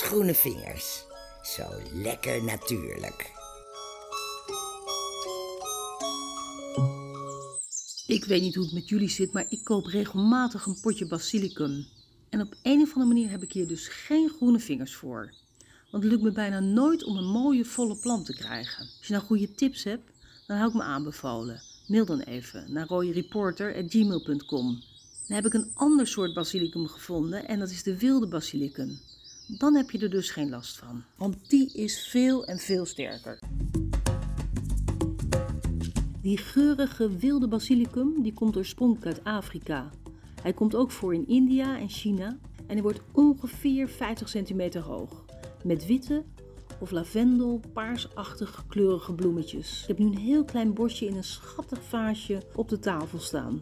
groene vingers. Zo lekker natuurlijk. Ik weet niet hoe het met jullie zit, maar ik koop regelmatig een potje basilicum. En op een of andere manier heb ik hier dus geen groene vingers voor. Want het lukt me bijna nooit om een mooie volle plant te krijgen. Als je nou goede tips hebt, dan hou ik me aanbevolen. Mail dan even naar rooiereporter.gmail.com. Dan heb ik een ander soort basilicum gevonden en dat is de wilde basilicum. Dan heb je er dus geen last van, want die is veel en veel sterker. Die geurige wilde basilicum die komt oorspronkelijk uit Afrika. Hij komt ook voor in India en China en hij wordt ongeveer 50 centimeter hoog. Met witte of lavendel, paarsachtig kleurige bloemetjes. Ik heb nu een heel klein bosje in een schattig vaasje op de tafel staan.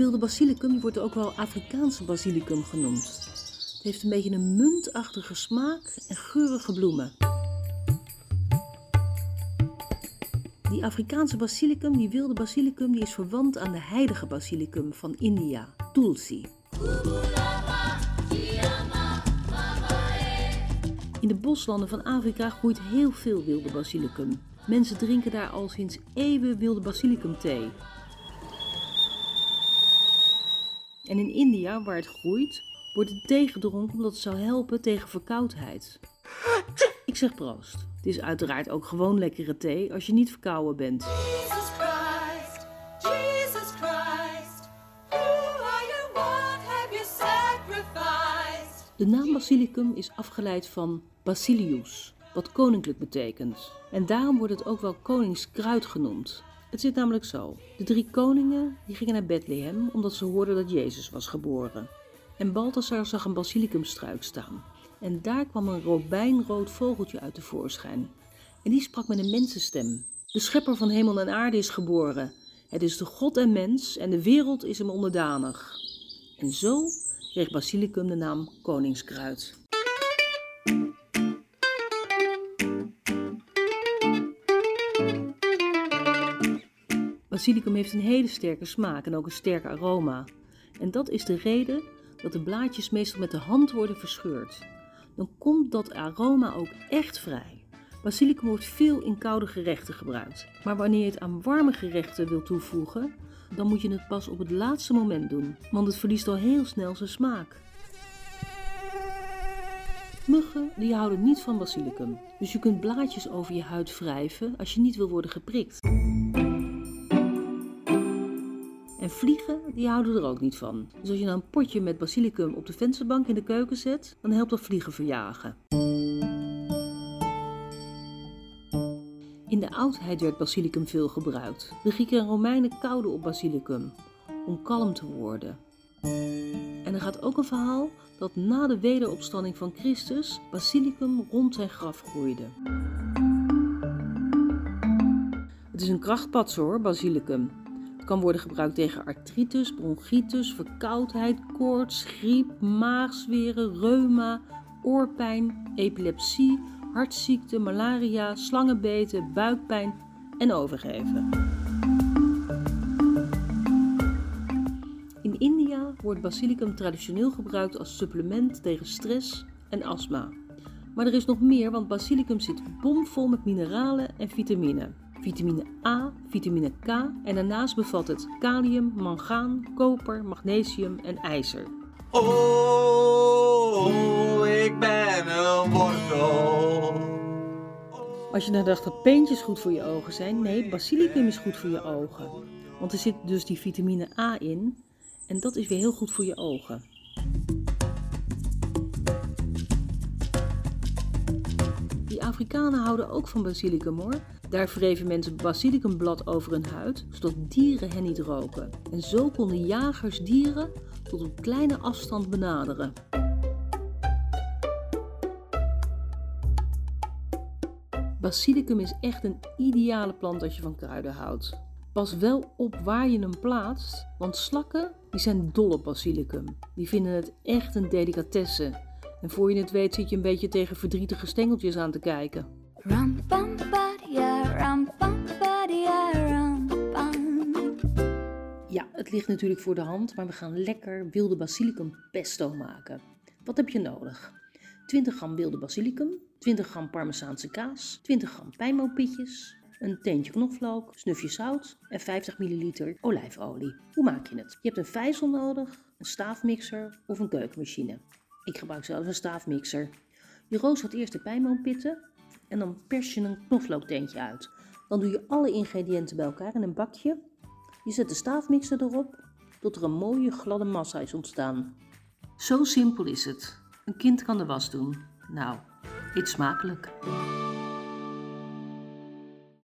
Wilde basilicum wordt ook wel Afrikaanse basilicum genoemd. Het heeft een beetje een muntachtige smaak en geurige bloemen. Die Afrikaanse basilicum, die wilde basilicum, die is verwant aan de heilige basilicum van India, Tulsi. In de boslanden van Afrika groeit heel veel wilde basilicum. Mensen drinken daar al sinds eeuwen wilde basilicum thee. En in India, waar het groeit, wordt het thee gedronken omdat het zou helpen tegen verkoudheid. Ik zeg proost. Het is uiteraard ook gewoon lekkere thee als je niet verkouden bent. Jesus Christ, Jesus Christ, who are you? What have you sacrificed? De naam basilicum is afgeleid van basilius, wat koninklijk betekent. En daarom wordt het ook wel koningskruid genoemd. Het zit namelijk zo. De drie koningen die gingen naar Bethlehem omdat ze hoorden dat Jezus was geboren. En Balthasar zag een basilicumstruik staan. En daar kwam een robijnrood vogeltje uit tevoorschijn. En die sprak met een mensenstem. De schepper van hemel en aarde is geboren. Het is de God en mens en de wereld is hem onderdanig. En zo kreeg basilicum de naam koningskruid. Basilicum heeft een hele sterke smaak en ook een sterk aroma. En dat is de reden dat de blaadjes meestal met de hand worden verscheurd. Dan komt dat aroma ook echt vrij. Basilicum wordt veel in koude gerechten gebruikt. Maar wanneer je het aan warme gerechten wil toevoegen, dan moet je het pas op het laatste moment doen, want het verliest al heel snel zijn smaak. Muggen die houden niet van basilicum, dus je kunt blaadjes over je huid wrijven als je niet wil worden geprikt. En vliegen, die houden er ook niet van. Dus als je nou een potje met basilicum op de vensterbank in de keuken zet, dan helpt dat vliegen verjagen. In de oudheid werd basilicum veel gebruikt. De Grieken en Romeinen kauwden op basilicum om kalm te worden. En er gaat ook een verhaal dat na de wederopstanding van Christus basilicum rond zijn graf groeide. Het is een krachtpats hoor, basilicum. Kan worden gebruikt tegen artritis, bronchitis, verkoudheid, koorts, griep, maagzweren, reuma, oorpijn, epilepsie, hartziekte, malaria, slangenbeten, buikpijn en overgeven. In India wordt basilicum traditioneel gebruikt als supplement tegen stress en astma. Maar er is nog meer, want basilicum zit bomvol met mineralen en vitamine. Vitamine A, vitamine K en daarnaast bevat het kalium, mangaan, koper, magnesium en ijzer. Oh, ik ben een wortel. Als je nou dacht dat peentjes goed voor je ogen zijn, nee, basilicum is goed voor je ogen. Want er zit dus die vitamine A in en dat is weer heel goed voor je ogen. Afrikanen houden ook van basilicum hoor. Daar wreven mensen basilicumblad over hun huid, zodat dieren hen niet roken. En zo konden jagers dieren tot op kleine afstand benaderen. Basilicum is echt een ideale plant als je van kruiden houdt. Pas wel op waar je hem plaatst, want slakken die zijn dol op basilicum. Die vinden het echt een delicatesse. En voor je het weet zit je een beetje tegen verdrietige stengeltjes aan te kijken. Badia, badia. Ja, Het ligt natuurlijk voor de hand, maar we gaan lekker wilde basilicum pesto maken. Wat heb je nodig? 20 gram wilde basilicum, 20 gram parmezaanse kaas, 20 gram pijnboompitjes, een teentje knoflook, snufje zout en 50 milliliter olijfolie. Hoe maak je het? Je hebt een vijzel nodig, een staafmixer of een keukenmachine. Ik gebruik zelf een staafmixer. Je roostert eerst de pijnboompitten en dan pers je een knoflookteentje uit. Dan doe je alle ingrediënten bij elkaar in een bakje. Je zet de staafmixer erop tot er een mooie gladde massa is ontstaan. Zo simpel is het. Een kind kan de was doen. Nou, eet smakelijk.